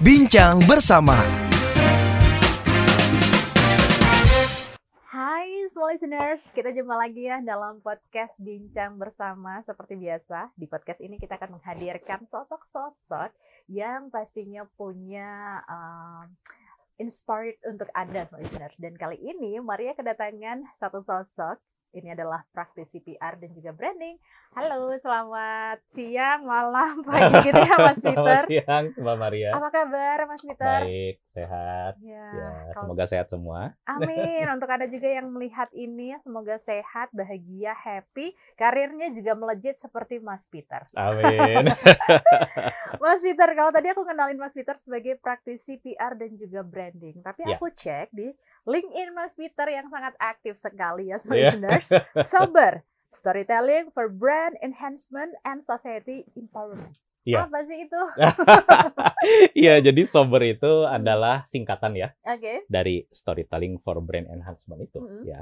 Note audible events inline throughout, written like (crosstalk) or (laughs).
Bincang bersama. Hai semua listeners, kita jumpa lagi ya dalam podcast Bincang Bersama seperti biasa. Di podcast ini kita akan menghadirkan sosok-sosok yang pastinya punya um, inspired untuk Anda semua listeners. Dan kali ini Maria kedatangan satu sosok ini adalah praktisi PR dan juga branding. Halo, selamat siang, malam, (laughs) pagi gitu ya Mas Peter. Selamat siang Mbak Maria. Apa kabar Mas Peter? Baik, sehat. Ya, Ya, kalau- semoga sehat semua. Amin. (laughs) Untuk Anda juga yang melihat ini, semoga sehat, bahagia, happy, karirnya juga melejit seperti Mas Peter. Amin. (laughs) Mas Peter, kalau tadi aku kenalin Mas Peter sebagai praktisi PR dan juga branding, tapi Ya. aku cek di LinkedIn Mas Peter yang sangat aktif sekali ya, semua Iya. listeners. (laughs) Sober, storytelling for brand enhancement and society empowerment. Iya. Apa sih itu? (laughs) Iya, jadi sober itu adalah singkatan ya Oke. dari storytelling for brand enhancement itu Mhm. ya.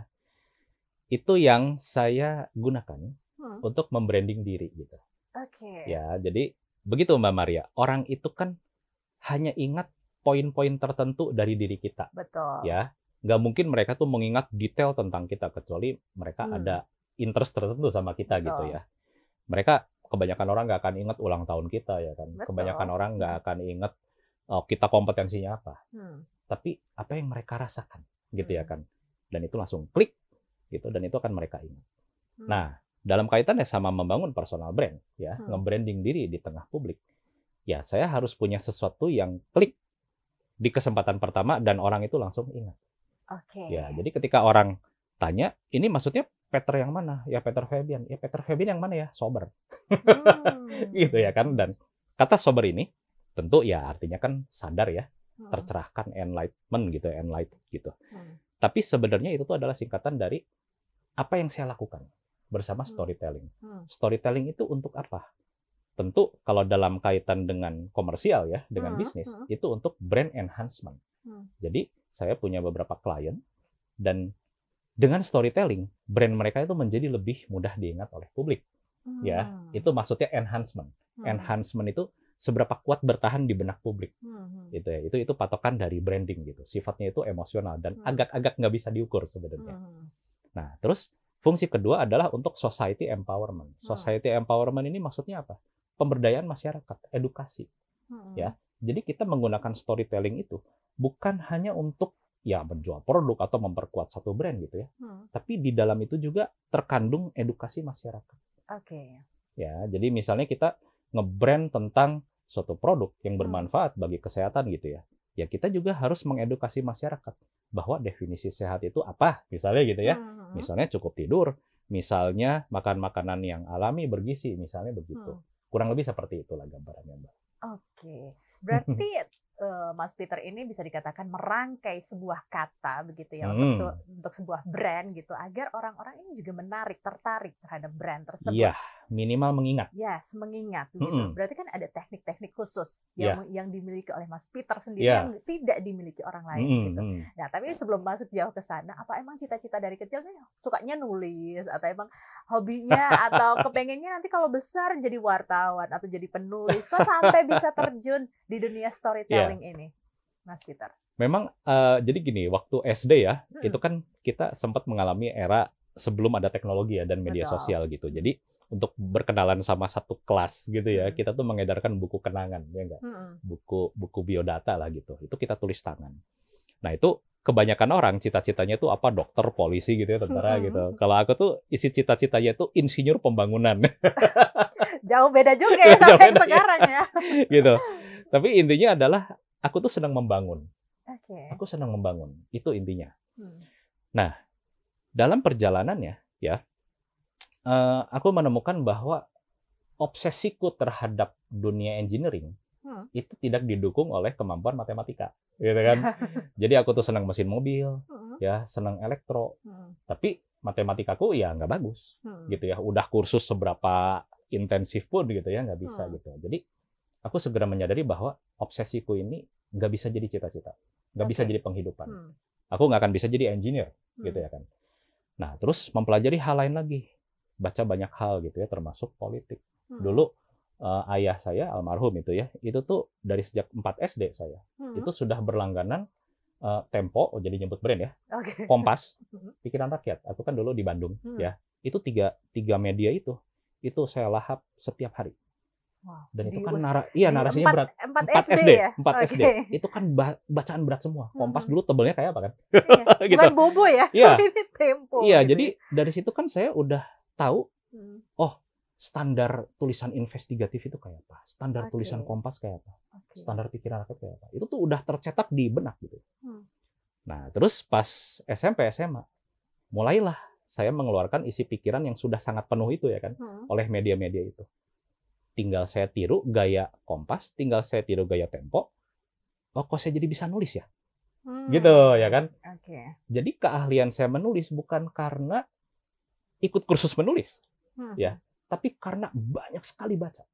Itu yang saya gunakan Hmm, untuk membranding diri gitu. Oke. Ya, jadi begitu Mbak Maria. Orang itu kan hanya ingat poin-poin tertentu dari diri kita Betul. ya. Nggak mungkin mereka tuh mengingat detail tentang kita kecuali mereka Hmm. ada interest tertentu sama kita gitu Betul. ya. Mereka kebanyakan orang nggak akan ingat ulang tahun kita ya kan. Betul. Kebanyakan orang nggak akan ingat oh, kita kompetensinya apa. Hmm, Tapi apa yang mereka rasakan gitu ya Hmm. kan. Dan itu langsung klik gitu dan itu akan mereka ingat. hmm. Nah, dalam kaitannya sama membangun personal brand ya, Hmm. nge-branding diri di tengah publik. Ya, saya harus punya sesuatu yang klik di kesempatan pertama dan orang itu langsung ingat. Oke. Ya, jadi ketika orang tanya, ini maksudnya Peter yang mana? Ya Peter Fabian. Ya Peter Fabian yang mana ya? Sober. Hmm. (laughs) Gitu ya kan. Dan kata sober ini tentu ya artinya kan sadar ya, Hmm. tercerahkan, enlightenment gitu, enlightened gitu. Hmm. Tapi sebenarnya itu tuh adalah singkatan dari apa yang saya lakukan bersama Hmm. storytelling. Hmm. Storytelling itu untuk apa? Tentu kalau dalam kaitan dengan komersial ya, dengan Hmm, bisnis, hmm. itu untuk brand enhancement. Hmm. Jadi saya punya beberapa klien dan dengan storytelling, brand mereka itu menjadi lebih mudah diingat oleh publik. Ya, Hmm. itu maksudnya enhancement. Hmm. Enhancement itu seberapa kuat bertahan di benak publik. Hmm. Gitu ya. Itu itu patokan dari branding gitu. Sifatnya itu emosional dan Hmm. agak-agak nggak bisa diukur sebenarnya. Hmm. Nah, terus fungsi kedua adalah untuk society empowerment. Hmm. Society empowerment ini maksudnya apa? Pemberdayaan masyarakat, edukasi. Hmm. Ya. Jadi kita menggunakan storytelling itu bukan hanya untuk ya menjual produk atau memperkuat satu brand gitu ya, Hmm. tapi di dalam itu juga terkandung edukasi masyarakat. Oke. Ya, jadi misalnya kita nge-brand tentang suatu produk yang Hmm. bermanfaat bagi kesehatan gitu ya. Ya kita juga harus mengedukasi masyarakat bahwa definisi sehat itu apa, misalnya gitu ya. Hmm. Misalnya cukup tidur, misalnya makan makanan yang alami bergizi, misalnya begitu. Hmm. Kurang lebih seperti itulah gambarannya, Mbak. Oke. Berarti (laughs) eh, Mas Peter ini bisa dikatakan merangkai sebuah kata begitu ya untuk, Hmm. se- untuk sebuah brand gitu agar orang-orang ini juga menarik, tertarik terhadap brand tersebut. Iya, minimal mengingat. Yes, mengingat begitu. Mm-mm. Berarti kan ada teknik-teknik khusus Iya. yang yang dimiliki oleh Mas Peter sendiri Iya. yang tidak dimiliki orang lain Mm-mm, gitu. mm. Nah, tapi sebelum masuk jauh ke sana, apa emang cita-cita dari kecil nih sukanya nulis atau emang hobinya (laughs) atau kepengennya nanti kalau besar jadi wartawan atau jadi penulis? Kok sampai bisa (laughs) terjun di dunia storytelling Iya. ini, Mas Peter? Memang eh, jadi gini, waktu SD ya, Hmm. itu kan kita sempat mengalami era sebelum ada teknologi ya dan media Betul. sosial gitu. Jadi untuk berkenalan sama satu kelas gitu ya, Hmm. kita tuh mengedarkan buku kenangan ya enggak? Mm-mm. Buku buku biodata lah gitu. Itu kita tulis tangan. Nah, itu kebanyakan orang cita-citanya tuh apa dokter, polisi gitu ya, tentara Hmm. gitu. Kalau aku tuh isi cita-citanya tuh insinyur pembangunan (laughs) Jauh beda juga ya (laughs) sampai yang beda, ya. sekarang ya. (laughs) gitu. Tapi intinya adalah aku tuh senang membangun. Oke. Aku senang membangun. Itu intinya. Hmm. dalam perjalanannya ya eh, aku menemukan bahwa obsesiku terhadap dunia engineering Hmm. itu tidak didukung oleh kemampuan matematika gitu kan (laughs) jadi aku tuh senang mesin mobil Mm-mm. ya senang elektro Mm. tapi matematikaku ya nggak bagus Mm. gitu ya udah kursus seberapa intensif pun gitu ya nggak bisa Hmm. gitu jadi aku segera menyadari bahwa obsesiku ini nggak bisa jadi cita-cita nggak bisa Oke. jadi penghidupan Hmm. aku nggak akan bisa jadi engineer gitu Hmm. ya kan. Nah, terus mempelajari hal lain lagi. Baca banyak hal gitu ya, termasuk politik. Hmm. Dulu eh, ayah saya almarhum itu ya, itu tuh dari sejak 4 SD saya Hmm. itu sudah berlangganan eh, Tempo, oh jadi nyebut brand ya, Oke. (laughs) Kompas, Mhm. Pikiran Rakyat. Aku kan dulu di Bandung Hmm. ya. Itu tiga tiga media itu itu saya lahap setiap hari. Wow, Dan itu kan nara, iya narasinya empat- berat. Empat 4 SD, SD, ya? 4 SD. Oke. Itu kan ba- bacaan berat semua. Kompas Mhm. dulu tebelnya kayak apa kan? Iya. (laughs) gitu. Bukan bobo ya? Iya. (laughs) Ini tempo. Iya, gitu jadi dari situ kan saya udah tahu Hmm. standar tulisan investigatif itu kayak apa, standar Oke. tulisan Kompas kayak apa, Oke. standar pikiran rakyat kayak apa. Itu tuh udah tercetak di benak gitu. Hmm. Nah, terus pas SMP SMA mulailah saya mengeluarkan isi pikiran yang sudah sangat penuh itu ya kan Hmm. oleh media-media itu. Tinggal saya tiru gaya Kompas, tinggal saya tiru gaya Tempo. Oh, kok saya jadi bisa nulis ya? Hmm. Gitu ya kan? Oke. Jadi keahlian saya menulis bukan karena ikut kursus menulis, Hmm. Ya. tapi karena banyak sekali baca.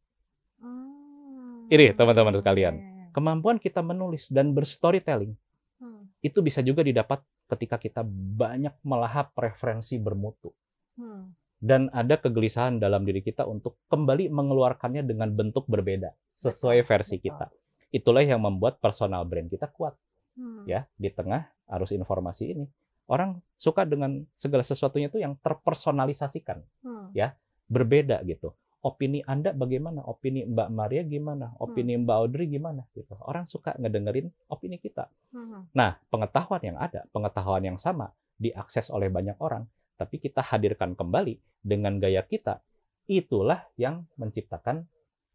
Hmm. Ini, teman-teman sekalian. Kemampuan kita menulis dan berstorytelling Hmm. itu bisa juga didapat ketika kita banyak melahap referensi bermutu. Hmm. Dan ada kegelisahan dalam diri kita untuk kembali mengeluarkannya dengan bentuk berbeda sesuai versi betul. kita. Itulah yang membuat personal brand kita kuat Hmm. ya di tengah arus informasi ini. Orang suka dengan segala sesuatunya itu yang terpersonalisasikan. Hmm. Ya. berbeda gitu. Opini Anda bagaimana? Opini Mbak Maria gimana? Opini Mbak Audrey gimana? Gitu. Orang suka ngedengerin opini kita. Hmm. Nah, pengetahuan yang ada, pengetahuan yang sama diakses oleh banyak orang, tapi kita hadirkan kembali dengan gaya kita. Itulah yang menciptakan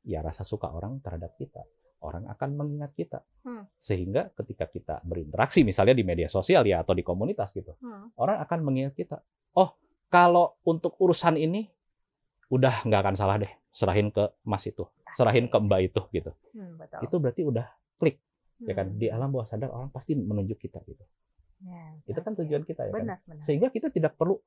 ya rasa suka orang terhadap kita. Orang akan mengingat kita. Hmm. Sehingga ketika kita berinteraksi misalnya di media sosial ya atau di komunitas gitu, Hmm. orang akan mengingat kita. Oh, kalau untuk urusan ini udah nggak akan salah deh, serahin ke Mas itu, serahin ke Mbak itu gitu. Hmm, betul. Itu berarti udah ya kan Hmm. di alam bawah sadar orang pasti menunjuk kita gitu. Yes, Itu kan tujuan kita ya kan. Benar, benar. Sehingga kita tidak perlu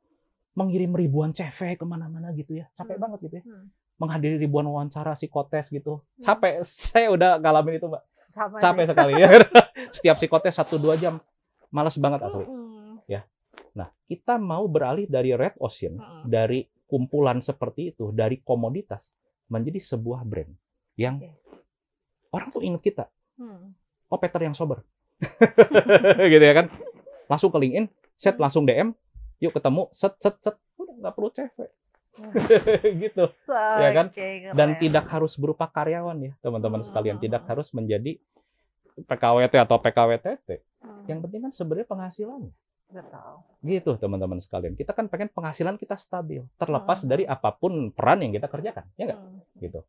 mengirim ribuan CV ke mana-mana gitu ya. Capek Hmm. banget gitu ya. Hmm. Menghadiri ribuan wawancara psikotes gitu. Hmm. Capek. (laughs) Saya udah ngalamin itu mbak. Sama Capek sih. sekali ya. (laughs) (laughs) Setiap psikotes satu dua jam. Males banget asli. Hmm. Nah kita mau beralih dari red ocean, Hmm. dari kumpulan seperti itu, dari komoditas menjadi sebuah brand yang Oke. orang tuh inget kita. Hmm. Oh Peter yang sober. gitu ya kan. Langsung ke LinkedIn, set Hmm. langsung DM, yuk ketemu, set set set, udah nggak perlu CV. (laughs) gitu. Ya kan? Dan tidak harus berupa karyawan ya teman-teman Hmm. sekalian, tidak harus menjadi PKWT atau PKWTT. Hmm. Yang penting kan sebenarnya penghasilan. Betul. Gitu teman-teman sekalian. Kita kan pengen penghasilan kita stabil, terlepas Hmm. dari apa pun peran yang kita kerjakan, ya nggak? Hmm. Gitu.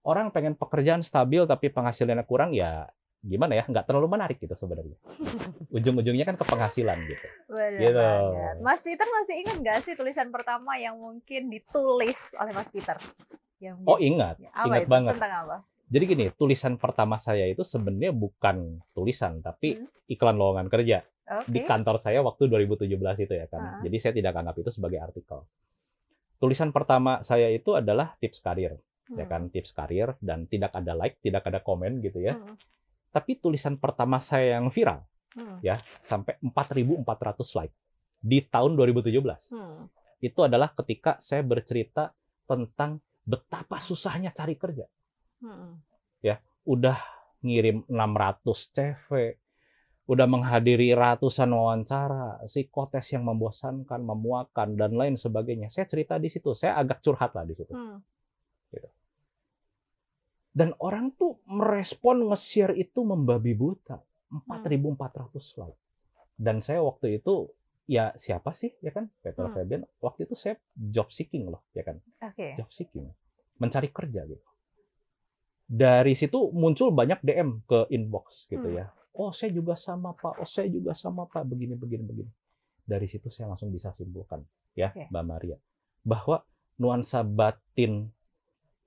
Orang pengen pekerjaan stabil tapi penghasilannya kurang ya gimana ya? Nggak terlalu menarik gitu sebenarnya. (laughs) Ujung-ujungnya kan ke penghasilan gitu. Benar Gitu. banget. Mas Peter masih ingat nggak sih tulisan pertama yang mungkin ditulis oleh Mas Peter? Yang Oh ingat, apa ingat itu? banget. Tentang apa? Jadi gini, tulisan pertama saya itu sebenarnya bukan tulisan, tapi Hmm. iklan lowongan kerja Oke. di kantor saya waktu 2017 itu ya kan. Ah. Jadi saya tidak anggap itu sebagai artikel. Tulisan pertama saya itu adalah tips karir, ya Hmm. kan, tips karir dan tidak ada like, tidak ada komen gitu ya. Hmm. Tapi tulisan pertama saya yang viral Hmm. ya sampai 4.400 like di tahun 2017. Hmm. Itu adalah ketika saya bercerita tentang betapa susahnya cari kerja. Hmm. udah ngirim 600 CV, udah menghadiri ratusan wawancara, psikotes yang membosankan, memuakan dan lain sebagainya. Saya cerita di situ, saya agak curhat lah di situ. Hmm. Dan orang tuh merespon nge-share itu membabi buta. 4.400 like. Dan saya waktu itu ya siapa sih ya kan Peter Hmm. Fabian waktu itu saya job seeking loh ya kan Oke. job seeking mencari kerja gitu dari situ muncul banyak DM ke inbox gitu Hmm. ya oh saya juga sama pak oh saya juga sama pak begini begini begini dari situ saya langsung bisa simpulkan ya Oke. mbak Maria bahwa nuansa batin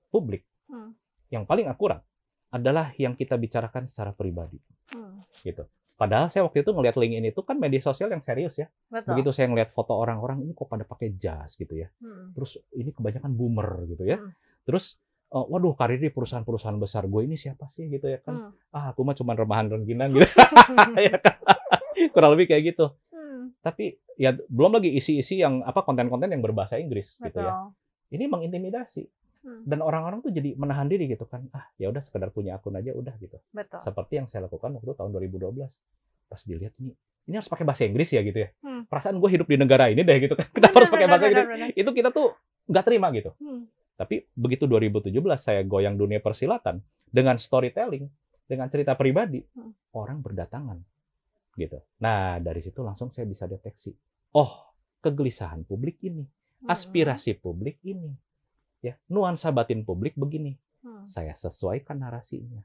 publik Hmm. Yang paling akurat adalah yang kita bicarakan secara pribadi Hmm. gitu padahal saya waktu itu ngelihat LinkedIn itu kan media sosial yang serius ya Betul. begitu saya ngelihat foto orang-orang ini kok pada pakai jas gitu ya Hmm. terus ini kebanyakan boomer gitu ya. Hmm. Terus eh, waduh karir di perusahaan-perusahaan besar gue ini siapa sih gitu ya kan? Hmm. Ah aku mah cuma remahan rengginan gitu. (laughs) (laughs) Ya kan? Kurang lebih kayak gitu. Hmm. Tapi ya belum lagi isi-isi yang apa konten-konten yang berbahasa Inggris gitu Betul. ya. Ini mengintimidasi. Hmm. Dan orang-orang tuh jadi menahan diri gitu kan. Ah, ya udah sekedar punya akun aja udah gitu. Betul. Seperti yang saya lakukan waktu tahun 2012. Pas dilihat ini, ini harus pakai bahasa Inggris ya gitu ya. Hmm. Perasaan gue hidup di negara ini deh gitu kan. (laughs) Kenapa harus pakai bahasa Inggris? Itu kita tuh nggak terima gitu. Hmm. Tapi begitu 2017 saya goyang dunia persilatan dengan storytelling, dengan cerita pribadi, Hmm. orang berdatangan gitu. Nah, dari situ langsung saya bisa deteksi. Oh, kegelisahan publik ini, Hmm. aspirasi publik ini. Ya, nuansa batin publik begini. Hmm. Saya sesuaikan narasinya.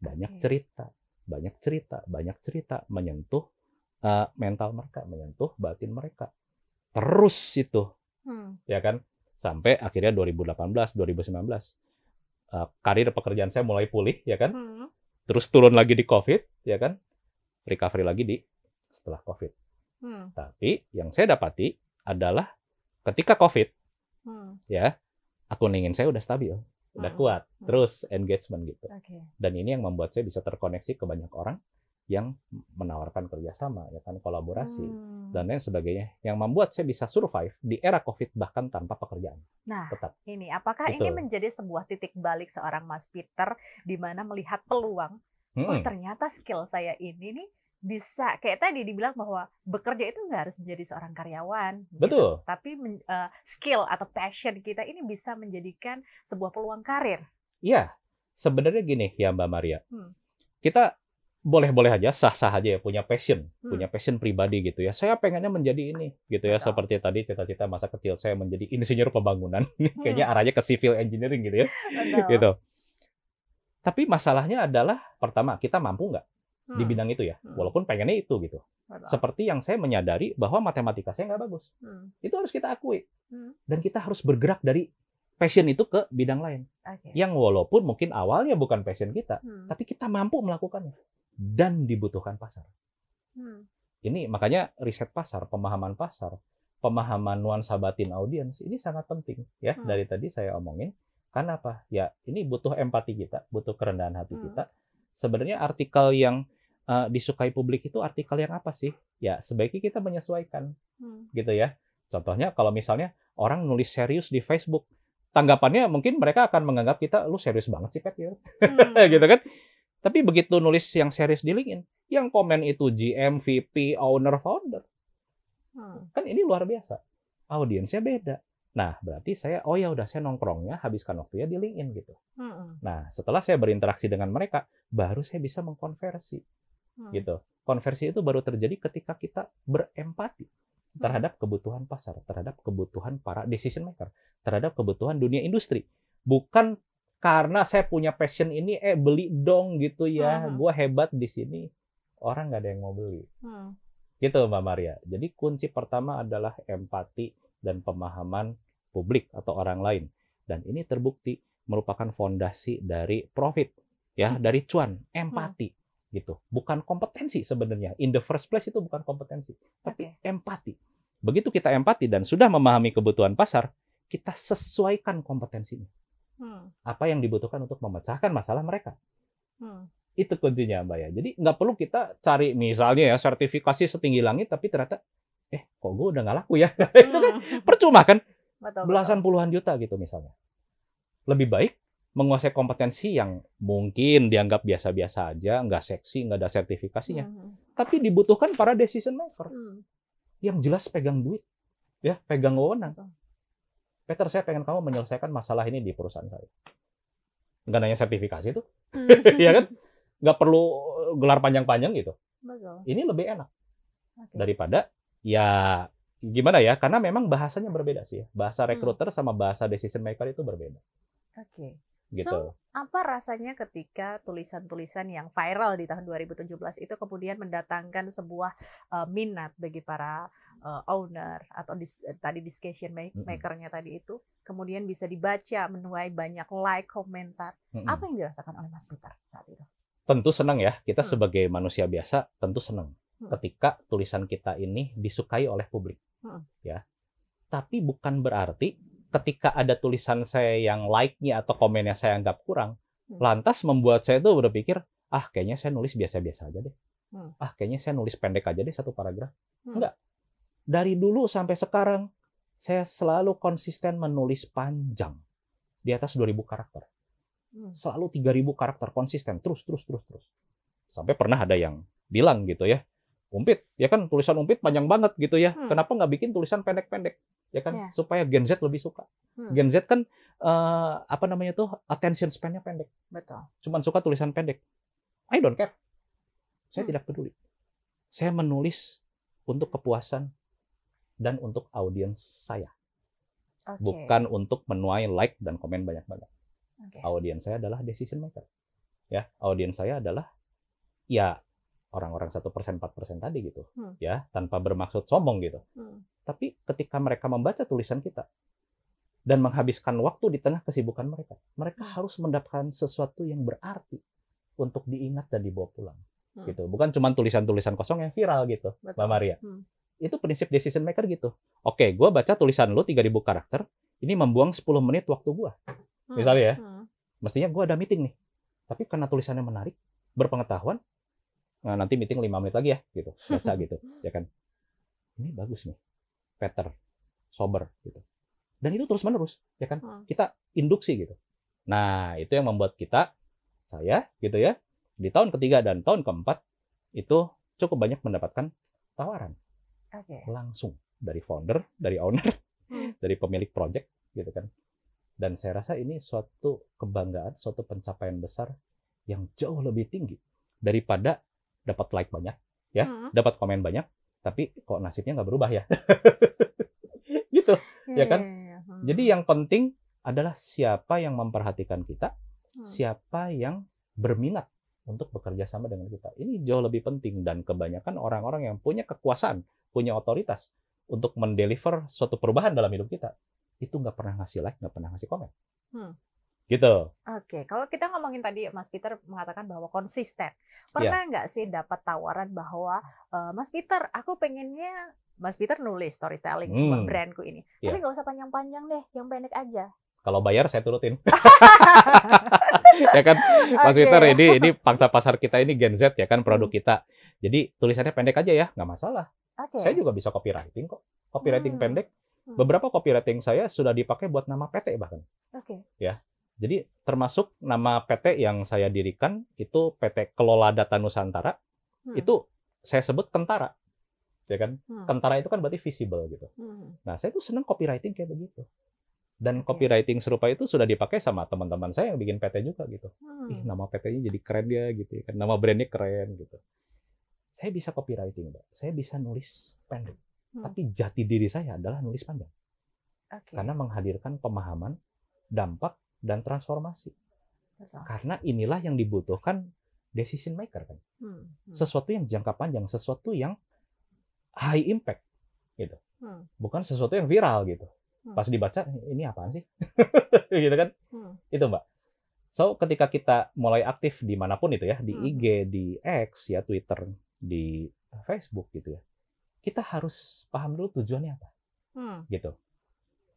Banyak Oke. cerita, banyak cerita, banyak cerita menyentuh eh, mental mereka, menyentuh batin mereka. Terus itu Hmm. ya kan sampai akhirnya 2018 2019 eh, karir pekerjaan saya mulai pulih ya kan Hmm. terus turun lagi di covid ya kan recovery lagi di setelah covid Hmm. tapi yang saya dapati adalah ketika covid Hmm. ya akun LinkedIn saya udah stabil udah Hmm. kuat Hmm. terus engagement gitu Oke. dan ini yang membuat saya bisa terkoneksi ke banyak orang yang menawarkan kerjasama ya kan kolaborasi Hmm. dan lain sebagainya yang membuat saya bisa survive di era covid bahkan tanpa pekerjaan Nah, tetap ini apakah ini Betul. menjadi sebuah titik balik seorang Mas Peter di mana melihat peluang, oh Mm-mm. ternyata skill saya ini nih bisa kayak tadi dibilang bahwa bekerja itu nggak harus menjadi seorang karyawan, gitu. betul tapi men- eh, skill atau passion kita ini bisa menjadikan sebuah peluang karir. Iya, sebenarnya gini ya Mbak Maria. Hmm. Kita boleh-boleh aja, sah-sah aja ya punya passion, Hmm. punya passion pribadi gitu ya. Saya pengennya menjadi ini gitu ya, Betul. seperti tadi cita-cita masa kecil saya menjadi insinyur pembangunan. (laughs) Hmm. Kayaknya arahnya ke civil engineering gitu ya, Betul. gitu. Tapi masalahnya adalah pertama kita mampu nggak di Hmm. bidang itu ya, Hmm. walaupun pengennya itu gitu. Betul. Seperti yang saya menyadari bahwa matematika saya nggak bagus, Hmm. itu harus kita akui. Hmm. Dan kita harus bergerak dari passion itu ke bidang lain, yang walaupun mungkin awalnya bukan passion kita, Hmm. tapi kita mampu melakukannya dan dibutuhkan pasar. Hmm. Ini makanya riset pasar, pemahaman pasar, pemahaman nuansa batin audiens ini sangat penting ya Hmm. dari tadi saya omongin. Karena apa? Ya ini butuh empati kita, butuh kerendahan hati Hmm. kita. Sebenarnya artikel yang eh, disukai publik itu artikel yang apa sih? Ya sebaiknya kita menyesuaikan Hmm. gitu ya. Contohnya kalau misalnya orang nulis serius di Facebook, tanggapannya mungkin mereka akan menganggap kita lu serius banget sih Pet gitu. Hmm. (laughs) gitu kan. Tapi begitu nulis yang serius di LinkedIn, yang komen itu GM, VP, owner, founder. Hmm. Kan ini luar biasa. Audiensnya beda. Nah, berarti saya, oh ya udah saya nongkrongnya, habiskan waktunya di LinkedIn gitu. Hmm. Nah, setelah saya berinteraksi dengan mereka, baru saya bisa mengkonversi Hmm. gitu. Konversi itu baru terjadi ketika kita berempati terhadap kebutuhan pasar, terhadap kebutuhan para decision maker, terhadap kebutuhan dunia industri. Bukan karena saya punya passion ini, eh beli dong gitu ya, Mhm. gua hebat di sini. Orang nggak ada yang mau beli. Hmm. Gitu Mbak Maria. Jadi kunci pertama adalah empati dan pemahaman publik atau orang lain. Dan ini terbukti merupakan fondasi dari profit ya, dari cuan, empati gitu. Bukan kompetensi sebenarnya. In the first place itu bukan kompetensi, tapi Oke. empati. Begitu kita empati dan sudah memahami kebutuhan pasar, kita sesuaikan kompetensinya. Hmm. Apa yang dibutuhkan untuk memecahkan masalah mereka. Hmm. Itu kuncinya Mbak ya. Jadi nggak perlu kita cari misalnya ya sertifikasi setinggi langit tapi ternyata eh kok gue udah nggak laku ya. (laughs) itu kan Hmm. percuma kan Betul, belasan puluhan juta gitu misalnya. Lebih baik menguasai kompetensi yang mungkin dianggap biasa-biasa aja, nggak seksi, nggak ada sertifikasinya. Hmm. Tapi dibutuhkan para decision maker Hmm. yang jelas pegang duit, ya pegang wewenang. Peter, saya pengen kamu menyelesaikan masalah ini di perusahaan saya. Nggak nanya sertifikasi tuh, Hmm. (laughs) Iya kan? Nggak perlu gelar panjang-panjang gitu. Betul. Ini lebih enak daripada ya gimana ya? Karena memang bahasanya berbeda sih ya. Bahasa Hmm. recruiter sama bahasa decision maker itu berbeda. Oke. Gitu. So, apa rasanya ketika tulisan-tulisan yang viral di tahun 2017 itu kemudian mendatangkan sebuah uh, minat bagi para uh, owner atau dis, eh, tadi discussion maker-nya tadi itu kemudian bisa dibaca menuai banyak like komentar. Mm-mm. Apa yang dirasakan oleh Mas Peter saat itu? Tentu senang ya. Kita Hmm. sebagai manusia biasa tentu senang Hmm. ketika tulisan kita ini disukai oleh publik. Hmm. Ya. Tapi bukan berarti ketika ada tulisan saya yang like-nya atau komennya saya anggap kurang, Hmm. lantas membuat saya tuh berpikir, ah kayaknya saya nulis biasa-biasa aja deh. Hmm. Ah kayaknya saya nulis pendek aja deh satu paragraf. Hmm. Enggak. Dari dulu sampai sekarang saya selalu konsisten menulis panjang. di atas 2000 karakter. Hmm. Selalu 3000 karakter konsisten terus terus terus terus. Sampai pernah ada yang bilang gitu ya, Umpit, ya kan tulisan Umpit panjang banget gitu ya. Hmm. Kenapa nggak bikin tulisan pendek-pendek? Ya kan Ya. supaya Gen Z lebih suka. Hmm. Gen Z kan eh, apa namanya tuh attention span-nya pendek. Betul. Cuman suka tulisan pendek. I don't care. Saya Hmm. tidak peduli. Saya menulis untuk kepuasan dan untuk audiens saya, Oke. bukan untuk menuai like dan komen banyak-banyak. Oke. Audiens saya adalah decision maker. Ya, audiens saya adalah ya orang-orang satu persen empat persen tadi gitu, Hmm. ya tanpa bermaksud sombong gitu. Hmm. Tapi ketika mereka membaca tulisan kita dan menghabiskan waktu di tengah kesibukan mereka, mereka Hmm. harus mendapatkan sesuatu yang berarti untuk diingat dan dibawa pulang. Hmm. Gitu. Bukan cuma tulisan-tulisan kosong yang viral gitu, Betul. Mbak Maria. Hmm. Itu prinsip decision maker gitu. Oke, gue baca tulisan lu 3000 karakter, ini membuang 10 menit waktu gue. Hmm. Misalnya ya. Hmm. Mestinya gue ada meeting nih. Tapi karena tulisannya menarik, berpengetahuan, nah nanti meeting 5 menit lagi ya, gitu. (laughs) Baca gitu, ya kan. Ini bagus nih. Peter, sober gitu. Dan itu terus menerus, ya kan. Hmm. Kita induksi gitu. Nah, itu yang membuat kita, saya gitu ya, di tahun ketiga dan tahun keempat, itu cukup banyak mendapatkan tawaran Oke. langsung dari founder, dari owner, (laughs) Hmm. dari pemilik project gitu kan. Dan saya rasa ini suatu kebanggaan, suatu pencapaian besar yang jauh lebih tinggi daripada dapat like banyak, ya, Hmm. dapat komen banyak, tapi kok nasibnya nggak berubah ya. (laughs) gitu. Iya, Ya kan? iya, iya. Hmm. Jadi yang penting adalah siapa yang memperhatikan kita, Hmm. siapa yang berminat untuk bekerja sama dengan kita. Ini jauh lebih penting dan kebanyakan orang-orang yang punya kekuasaan, punya otoritas untuk mendeliver suatu perubahan dalam hidup kita, itu nggak pernah ngasih like, nggak pernah ngasih komen. Hmm. Gitu. Oke, kalau kita ngomongin tadi Mas Peter mengatakan bahwa konsisten. Iya. Pernah nggak sih dapat tawaran bahwa "Eh, Mas Peter, aku pengennya Mas Peter nulis storytelling sebuah Hmm. brandku ini. Iya. Tapi nggak usah panjang-panjang deh, yang pendek aja. Kalau bayar saya turutin. (laughs) ya kan, Mas Oke. Peter ini ini pangsa pasar kita ini Gen Z ya kan produk Hmm. kita. Jadi tulisannya pendek aja ya, nggak masalah. Oke. Saya juga bisa copywriting kok. Copywriting Hmm. pendek. Hmm. Beberapa copywriting saya sudah dipakai buat nama PT bahkan. Oke. Jadi termasuk nama PT yang saya dirikan itu PT Kelola Data Nusantara Hmm. itu saya sebut Kentara. Ya kan? Hmm. Kentara itu kan berarti visible gitu. Hmm. Nah, saya tuh seneng copywriting kayak begitu. Dan copywriting serupa itu sudah dipakai sama teman-teman saya yang bikin PT juga gitu. Hmm. Ih, nama PT-nya jadi keren ya gitu ya kan. Nama brandnya keren gitu. Saya bisa copywriting, Mbak. Saya bisa nulis pendek. Hmm. Tapi jati diri saya adalah nulis panjang. Oke. Karena menghadirkan pemahaman, dampak, dan transformasi. Betul. Karena inilah yang dibutuhkan decision maker kan. Hmm. Hmm. Sesuatu yang jangka panjang, sesuatu yang high impact gitu. Hmm. Bukan sesuatu yang viral gitu. Hmm. Pas dibaca ini apaan sih? (laughs) gitu kan? Hmm. Itu Mbak. So ketika kita mulai aktif di mana pun itu ya, di Hmm. IG, di X ya, Twitter, di Facebook gitu ya. Kita harus paham dulu tujuannya apa Hmm. gitu.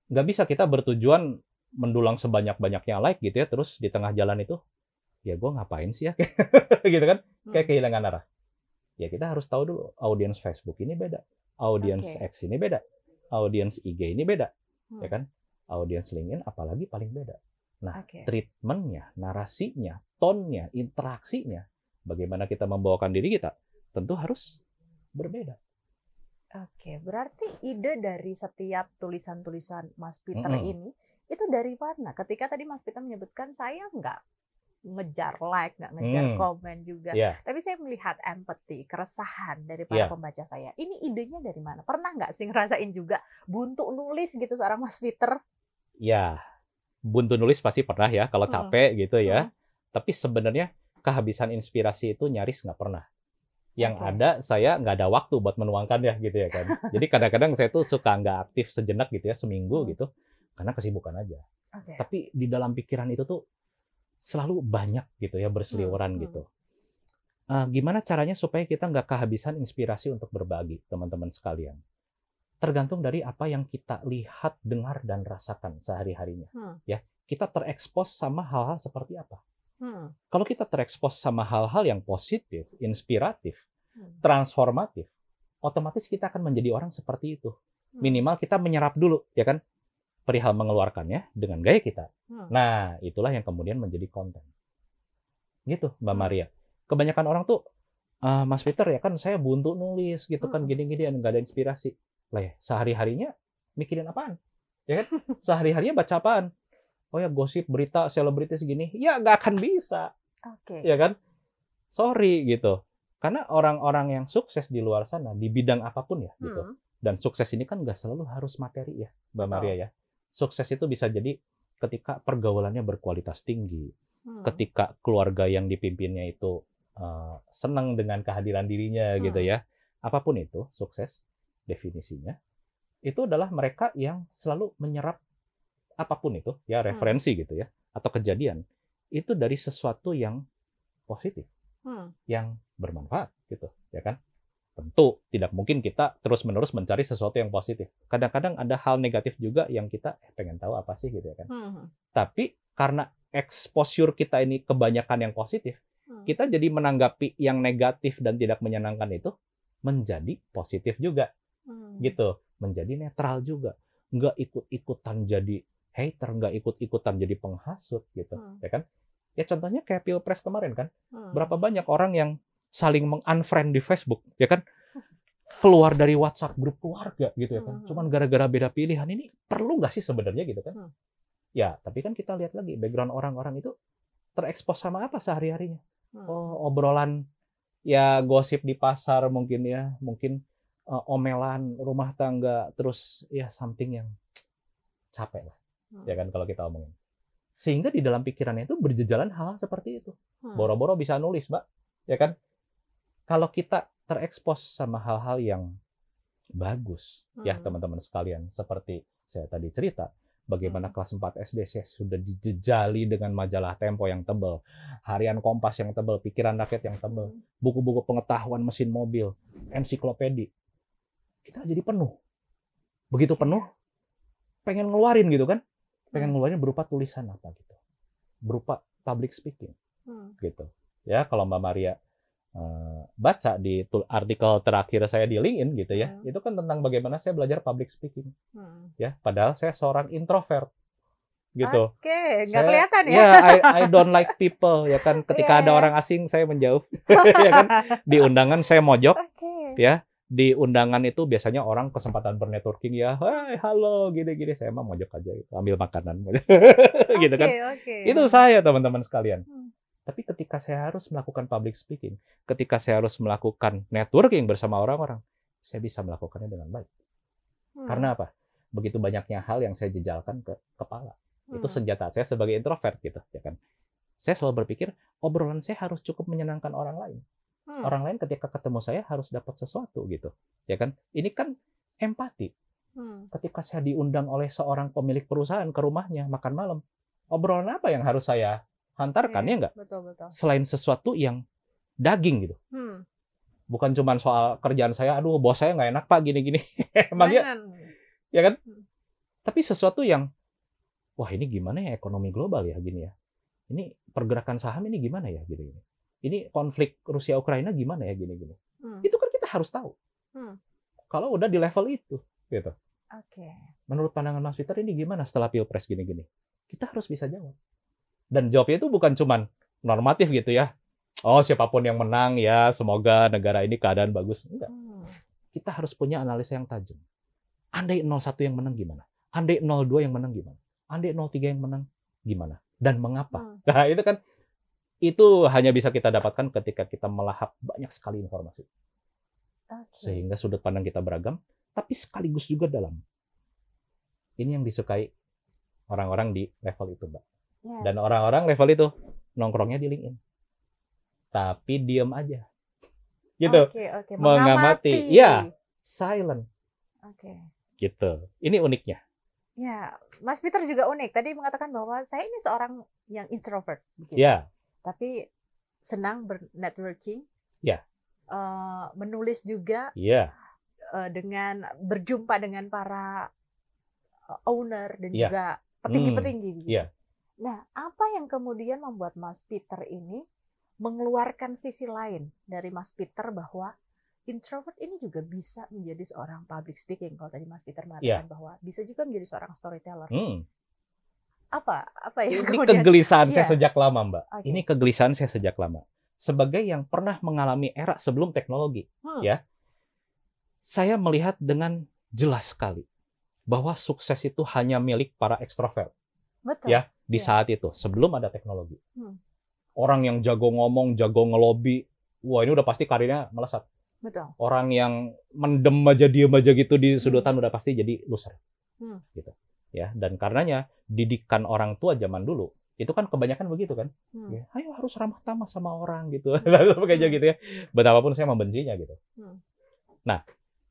Nggak bisa kita bertujuan mendulang sebanyak-banyaknya like gitu ya, terus di tengah jalan itu, ya gue ngapain sih ya? (laughs) gitu kan? Kayak Hmm. kehilangan arah. Ya kita harus tahu dulu, audiens Facebook ini beda, audiens Oke. X ini beda, audiens IG ini beda, Hmm. ya kan? Audiens LinkedIn apalagi paling beda. Oke. Treatmentnya, narasinya, tonnya, interaksinya, bagaimana kita membawakan diri kita, tentu harus berbeda. Oke, berarti ide dari setiap tulisan-tulisan Mas Peter Mm-mm. ini itu dari mana? Ketika tadi Mas Peter menyebutkan saya nggak ngejar like, nggak ngejar Hmm. komen juga, Ya, tapi saya melihat empathy, keresahan dari para Ya. pembaca saya. Ini idenya dari mana? Pernah nggak sih ngerasain juga buntu nulis gitu seorang Mas Peter? ya, buntu nulis pasti pernah ya, kalau Hmm. capek gitu Hmm. ya. Tapi sebenarnya kehabisan inspirasi itu nyaris nggak pernah. Yang Oke. ada saya nggak ada waktu buat menuangkannya gitu ya kan. (laughs) Jadi kadang-kadang saya tuh suka nggak aktif sejenak gitu ya, seminggu Hmm. gitu, karena kesibukan aja. Oke. Tapi di dalam pikiran itu tuh selalu banyak gitu ya berseliweran Hmm, hmm. gitu. Eh, gimana caranya supaya kita nggak kehabisan inspirasi untuk berbagi teman-teman sekalian? Tergantung dari apa yang kita lihat, dengar dan rasakan sehari-harinya. Hmm. Ya, kita terekspos sama hal-hal seperti apa? Hmm. Kalau kita terekspos sama hal-hal yang positif, inspiratif. Transformatif, otomatis kita akan menjadi orang seperti itu. Hmm. Minimal kita menyerap dulu, ya kan? perihal mengeluarkannya dengan gaya kita. Hmm. Nah, itulah yang kemudian menjadi konten. Gitu, Mbak Hmm. Maria. Kebanyakan orang tuh, "Ah, Mas Peter ya kan saya buntu nulis gitu kan Hmm. gini-gini nggak ada inspirasi. Lah ya, sehari-harinya mikirin apaan? Ya kan? (laughs) Sehari-harinya baca apaan? Oh ya gosip, berita, selebritis gini. Ya nggak akan bisa, Oke. ya kan? Sorry gitu. Karena orang-orang yang sukses di luar sana di bidang apa pun ya gitu. Hmm. Dan sukses ini kan nggak selalu harus materi ya, Mbak Betul. Maria ya. Sukses itu bisa jadi ketika pergaulannya berkualitas tinggi, Hmm. ketika keluarga yang dipimpinnya itu eh, senang dengan kehadiran dirinya gitu Hmm. ya. Apa pun itu sukses definisinya itu adalah mereka yang selalu menyerap apa pun itu ya Hmm. referensi gitu ya atau kejadian itu dari sesuatu yang positif Hmm. yang bermanfaat gitu ya kan tentu tidak mungkin kita terus menerus mencari sesuatu yang positif kadang-kadang ada hal negatif juga yang kita eh, pengen tahu apa sih gitu ya kan Hmm. tapi karena exposure kita ini kebanyakan yang positif Hmm. kita jadi menanggapi yang negatif dan tidak menyenangkan itu menjadi positif juga Hmm. gitu menjadi netral juga nggak ikut-ikutan jadi hater nggak ikut-ikutan jadi penghasut gitu Hmm. ya kan ya contohnya kayak pilpres kemarin kan Hmm. berapa banyak orang yang saling mengunfriend di Facebook ya kan keluar dari WhatsApp grup keluarga gitu ya kan Hmm. cuman gara-gara beda pilihan ini perlu nggak sih sebenarnya gitu kan Hmm. ya tapi kan kita lihat lagi background orang-orang itu terekspos sama apa sehari-harinya Hmm. oh obrolan ya gosip di pasar mungkin ya mungkin eh, omelan rumah tangga terus ya something yang capek lah Hmm. ya kan kalau kita omongin sehingga di dalam pikirannya itu berjejalan hal seperti itu Hmm. boro-boro bisa nulis mbak ya kan kalau kita terekspos sama hal-hal yang bagus ya Hmm. teman-teman sekalian seperti saya tadi cerita bagaimana Hmm. kelas 4 SD saya sudah dijejali dengan majalah Tempo yang tebal harian Kompas yang tebal pikiran rakyat yang tebal Hmm. buku-buku pengetahuan mesin mobil ensiklopedi kita jadi penuh begitu Oke. penuh pengen ngeluarin gitu kan pengen Hmm. ngeluarin berupa tulisan apa gitu berupa public speaking Hmm. gitu ya kalau Mbak Maria eh, baca di artikel terakhir saya di LinkedIn gitu ya Hmm. itu kan tentang bagaimana saya belajar public speaking Hmm. ya padahal saya seorang introvert gitu Oke, nggak Saya- kelihatan ya? ya I, I don't like people ya kan ketika Iya, ada iya. orang asing saya menjauh (laughs) ya kan di undangan saya mojok Oke. ya di undangan itu biasanya orang kesempatan bernetworking ya hai halo gini-gini. Saya mah mojok aja gitu, ambil makanan. (laughs) Gitu kan. Oke. itu saya teman-teman sekalian. Hmm. tapi ketika saya harus melakukan public speaking ketika saya harus melakukan networking bersama orang-orang saya bisa melakukannya dengan baik. Hmm. karena apa? Begitu banyaknya hal yang saya jejalkan ke kepala. Itu Hmm. senjata saya sebagai introvert gitu ya kan. Saya selalu berpikir obrolan saya harus cukup menyenangkan orang lain Hmm. orang lain ketika ketemu saya harus dapat sesuatu gitu. Ya kan? Ini kan empati. Hmm. ketika saya diundang oleh seorang pemilik perusahaan ke rumahnya makan malam obrolan apa yang harus saya hantarkan Oke, ya enggak Betul, betul. selain sesuatu yang daging gitu. Hmm. bukan cuma soal kerjaan saya aduh bos saya nggak enak pak gini-gini. (laughs) Emang ya? Ya kan? Hmm. tapi sesuatu yang wah ini gimana ya ekonomi global ya gini ya. Ini pergerakan saham ini gimana ya gini gini ini konflik Rusia Ukraina gimana ya gini gini Hmm. itu kan kita harus tahu Hmm. kalau udah di level itu gitu Oke. menurut pandangan Mas Peter ini gimana setelah pilpres gini-gini kita harus bisa jawab dan jawabnya itu bukan cuman normatif gitu ya oh siapa pun yang menang ya semoga negara ini keadaan bagus enggak Hmm. kita harus punya analisa yang tajam. Andai 01 yang menang gimana? Andai 02 yang menang gimana? Andai 03 yang menang gimana? Dan mengapa? Hmm. Nah, itu kan itu hanya bisa kita dapatkan ketika kita melahap banyak sekali informasi. Oke. Sehingga sudut pandang kita beragam, tapi sekaligus juga dalam. Ini yang disukai orang-orang di level itu, Mbak. Yes. Dan orang-orang level itu nongkrongnya di LinkedIn. Tapi diam aja. (laughs) Gitu. Oke, oke. Mengamati. Mengamati. Iya. Silent. Oke. Gitu. Ini uniknya. Ya, Mas Peter juga unik. Tadi mengatakan bahwa saya ini seorang yang introvert, begitu. Ya. Tapi senang bernetworking. Ya. Eh, menulis juga Iya. eh, dengan berjumpa dengan para eh, owner dan Iya. juga petinggi-petinggi. begitu. iya. Nah, apa yang kemudian membuat Mas Peter ini mengeluarkan sisi lain dari Mas Peter bahwa introvert ini juga bisa menjadi seorang public speaking. Kalau tadi Mas Peter mengatakan bahwa bisa juga menjadi seorang storyteller. Hmm. Apa? Apa yang Ini kemudian? kegelisahan saya Iya. sejak lama, Mbak. Oke. Ini kegelisahan saya sejak lama. Sebagai yang pernah mengalami era sebelum teknologi, Hmm. ya. saya melihat dengan jelas sekali bahwa sukses itu hanya milik para ekstrovert Betul. ya di Iya. saat itu sebelum ada teknologi. Hmm. Orang yang jago ngomong, jago ngelobi, wah ini udah pasti karirnya melesat. Betul. Orang yang mendem aja diem aja gitu di sudutan udah pasti jadi loser. Hmm. Gitu. Ya, dan karenanya didikan orang tua zaman dulu itu kan kebanyakan begitu kan. Hmm. Ya, ayo harus ramah tamah sama orang gitu. (laughs) Kayak Hmm. gitu ya. Betapapun saya membencinya gitu. Hmm. Nah,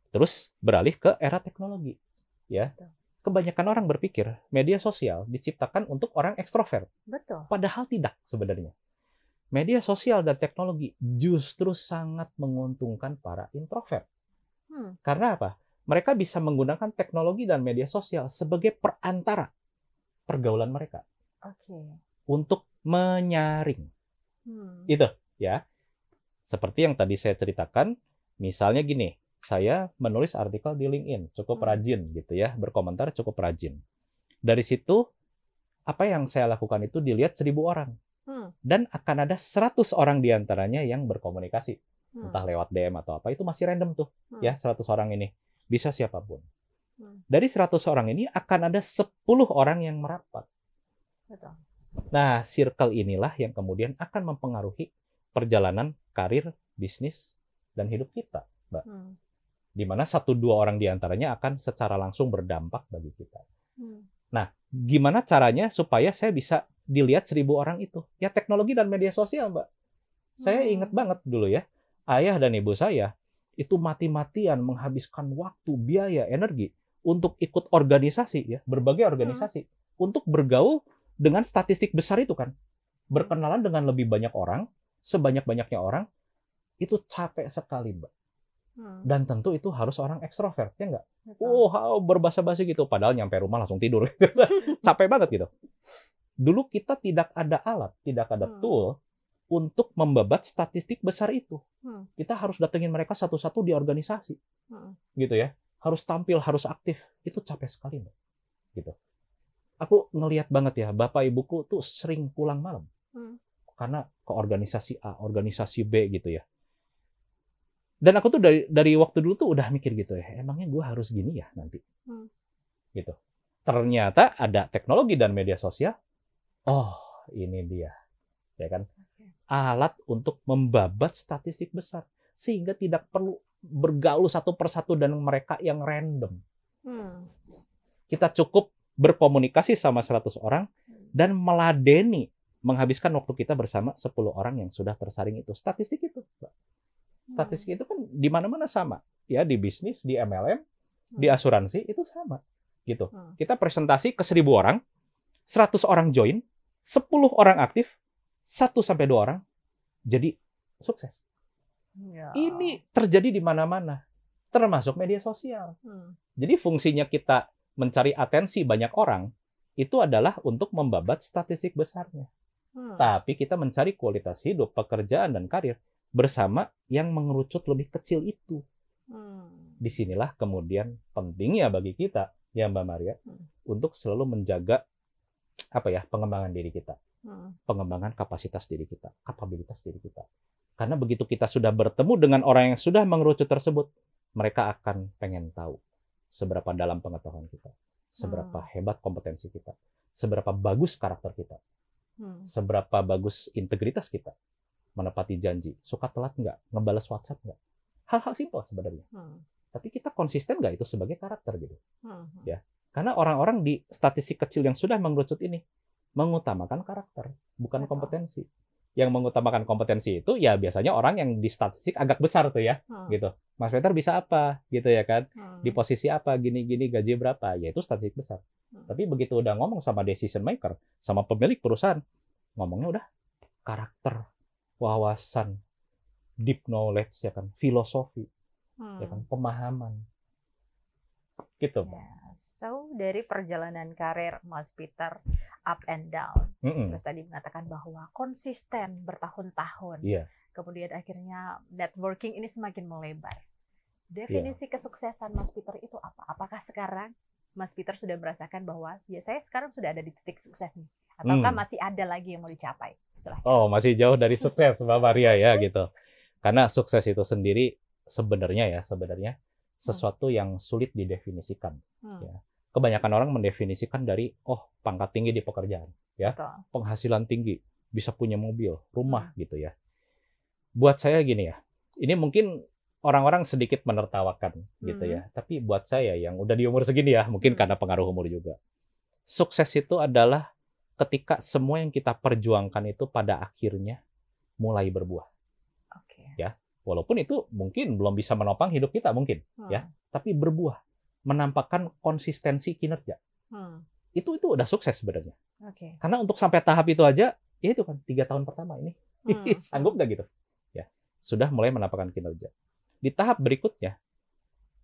terus beralih ke era teknologi. Ya. Betul. Kebanyakan orang berpikir media sosial diciptakan untuk orang ekstrovert. Betul. Padahal tidak sebenarnya. Media sosial dan teknologi justru sangat menguntungkan para introvert. Hmm. Karena apa? Mereka bisa menggunakan teknologi dan media sosial sebagai perantara pergaulan mereka Oke. untuk menyaring. Hmm. Itu ya. Seperti yang tadi saya ceritakan, misalnya gini, saya menulis artikel di LinkedIn, cukup Hmm. rajin gitu ya, berkomentar cukup rajin. Dari situ apa yang saya lakukan itu dilihat seribu orang Hmm. dan akan ada 100 orang di antaranya yang berkomunikasi, Hmm. entah lewat DM atau apa, itu masih random tuh Hmm. ya 100 orang ini, bisa siapa pun. Hmm. Dari 100 orang ini akan ada 10 orang yang merapat. Betul. Nah, circle inilah yang kemudian akan mempengaruhi perjalanan karir, bisnis, dan hidup kita, Mbak. Hmm. Di mana satu dua orang di antaranya akan secara langsung berdampak bagi kita. Hmm. Gimana caranya supaya saya bisa dilihat seribu orang itu? Ya teknologi dan media sosial, Mbak. Saya Hmm. ingat banget dulu ya, ayah dan ibu saya itu mati-matian menghabiskan waktu, biaya, energi untuk ikut organisasi ya, berbagai organisasi untuk bergaul dengan statistik besar itu kan. Berkenalan dengan lebih banyak orang, sebanyak-banyaknya orang, itu capek sekali, Mbak. Hmm. Dan tentu itu harus orang ekstrovert, ya nggak? Oh, how, berbahasa basi gitu. Padahal nyampe rumah langsung tidur. (laughs) capek banget gitu. Dulu kita tidak ada alat, tidak ada Hmm. tool untuk membabat statistik besar itu. Hmm. Kita harus datengin mereka satu-satu di organisasi, Hmm. gitu ya. Harus tampil, harus aktif. Itu capek sekali, Mbak. Gitu. Aku ngelihat banget ya, bapak ibuku tuh sering pulang malam. Hmm. Karena ke organisasi A, organisasi B gitu ya. Dan aku tuh dari dari waktu dulu tuh udah mikir gitu ya, emangnya gue harus gini ya nanti. Hmm. Gitu. Ternyata ada teknologi dan media sosial. Oh, ini dia. Ya kan? Alat untuk membabat statistik besar sehingga tidak perlu bergaul satu persatu dan mereka yang random. Hmm. Kita cukup berkomunikasi sama 100 orang dan meladeni menghabiskan waktu kita bersama 10 orang yang sudah tersaring itu. Statistik itu, Mbak. Statistik itu kan di mana-mana sama. Ya, di bisnis, di MLM, di Hmm. asuransi itu sama. Gitu. Hmm. Kita presentasi ke 1000 orang, 100 orang join, 10 orang aktif, 1 sampai 2 orang jadi sukses. Ya. Ini terjadi di mana-mana, termasuk media sosial. Hmm. Jadi fungsinya kita mencari atensi banyak orang itu adalah untuk membabat statistik besarnya. Hmm. Tapi kita mencari kualitas hidup, pekerjaan dan karir bersama yang mengerucut lebih kecil itu. Hmm. Di sinilah kemudian pentingnya bagi kita, ya Mbak Maria, Hmm. untuk selalu menjaga apa ya pengembangan diri kita. Pengembangan kapasitas diri kita, kapabilitas diri kita. Karena begitu kita sudah bertemu dengan orang yang sudah mengerucut tersebut, mereka akan pengen tahu seberapa dalam pengetahuan kita, seberapa hebat kompetensi kita, seberapa bagus karakter kita, Hmm. seberapa bagus integritas kita, menepati janji, suka telat nggak, ngebales WhatsApp nggak. Hal-hal simpel sebenarnya. Hmm. Tapi kita konsisten nggak itu sebagai karakter gitu. Hmm. Ya. Karena orang-orang di statistik kecil yang sudah mengerucut ini mengutamakan karakter, bukan Betul. kompetensi. Yang mengutamakan kompetensi itu ya biasanya orang yang di statistik agak besar tuh ya, Hmm. gitu. Mas Peter bisa apa, gitu ya kan? Hmm. Di posisi apa, gini-gini, gaji berapa, ya itu statistik besar. Hmm. Tapi begitu udah ngomong sama decision maker, sama pemilik perusahaan, ngomongnya udah karakter, wawasan, deep knowledge ya kan, filosofi, Hmm. ya kan, pemahaman. Gitu. Ya, so dari perjalanan karir Mas Peter up and down, Mm-mm. terus tadi mengatakan bahwa konsisten bertahun-tahun, Iya. kemudian akhirnya networking ini semakin melebar. Definisi kesuksesan Mas Peter itu apa? Apakah sekarang Mas Peter sudah merasakan bahwa ya saya sekarang sudah ada di titik sukses nih, ataukah Hmm. masih ada lagi yang mau dicapai? Silahkan. Oh, masih jauh dari (laughs) sukses, Mbak Maria ya gitu. Karena sukses itu sendiri sebenarnya ya, sebenarnya sesuatu yang sulit didefinisikan. Hmm, Ya. Kebanyakan orang mendefinisikan dari oh, pangkat tinggi di pekerjaan, ya. betul. penghasilan tinggi, bisa punya mobil, rumah gitu ya. Buat saya gini ya. Ini mungkin orang-orang sedikit menertawakan gitu Hmm. ya. Tapi buat saya yang udah di umur segini ya, mungkin Hmm. karena pengaruh umur juga. Sukses itu adalah ketika semua yang kita perjuangkan itu pada akhirnya mulai berbuah. Walaupun itu mungkin belum bisa menopang hidup kita mungkin, Hmm, Ya. tapi berbuah, menampakkan konsistensi kinerja. hmm, Itu itu udah sukses sebenarnya. Oke. Karena untuk sampai tahap itu aja, ya itu kan tiga tahun pertama ini Hmm, (laughs) sanggup nggak gitu? Ya, sudah mulai menampakkan kinerja. Di tahap berikutnya,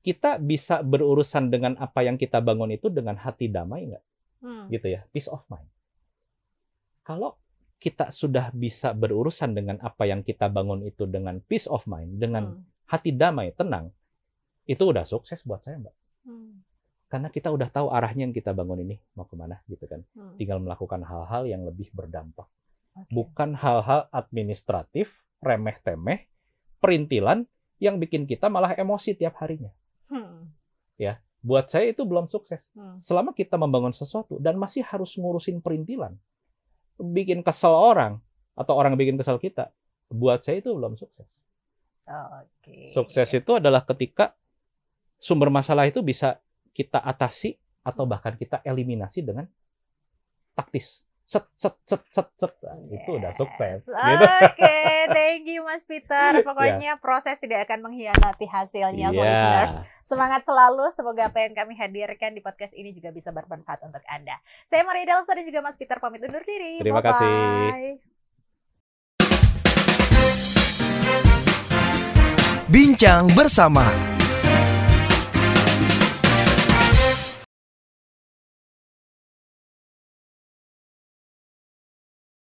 kita bisa berurusan dengan apa yang kita bangun itu dengan hati damai nggak? hmm, Gitu ya, peace of mind. Kalau kita sudah bisa berurusan dengan apa yang kita bangun itu dengan peace of mind, dengan hmm, hati damai, tenang, itu udah sukses buat saya, Mbak. hmm, Karena kita udah tahu arahnya yang kita bangun ini mau ke mana, gitu kan. hmm. Tinggal melakukan hal-hal yang lebih berdampak. Oke. bukan hal-hal administratif, remeh-temeh, perintilan yang bikin kita malah emosi tiap harinya. Hmm, Buat saya itu belum sukses. hmm, Selama kita membangun sesuatu dan masih harus ngurusin perintilan, bikin kesel orang atau orang bikin kesel kita, buat saya itu belum sukses. Oke. Sukses itu adalah ketika sumber masalah itu bisa kita atasi atau bahkan kita eliminasi dengan taktis. Set, set, set, set, set. Nah, Itu udah sukses. Yes. Gitu. Oke, thank you Mas Peter. (laughs) Pokoknya proses tidak akan mengkhianati hasilnya, for Iya. listeners. Semangat selalu. Semoga apa yang kami hadirkan di podcast ini juga bisa bermanfaat untuk Anda. Saya Maria Dalsa dan juga Mas Peter pamit undur diri. Terima kasih. Bye-bye. Bincang bersama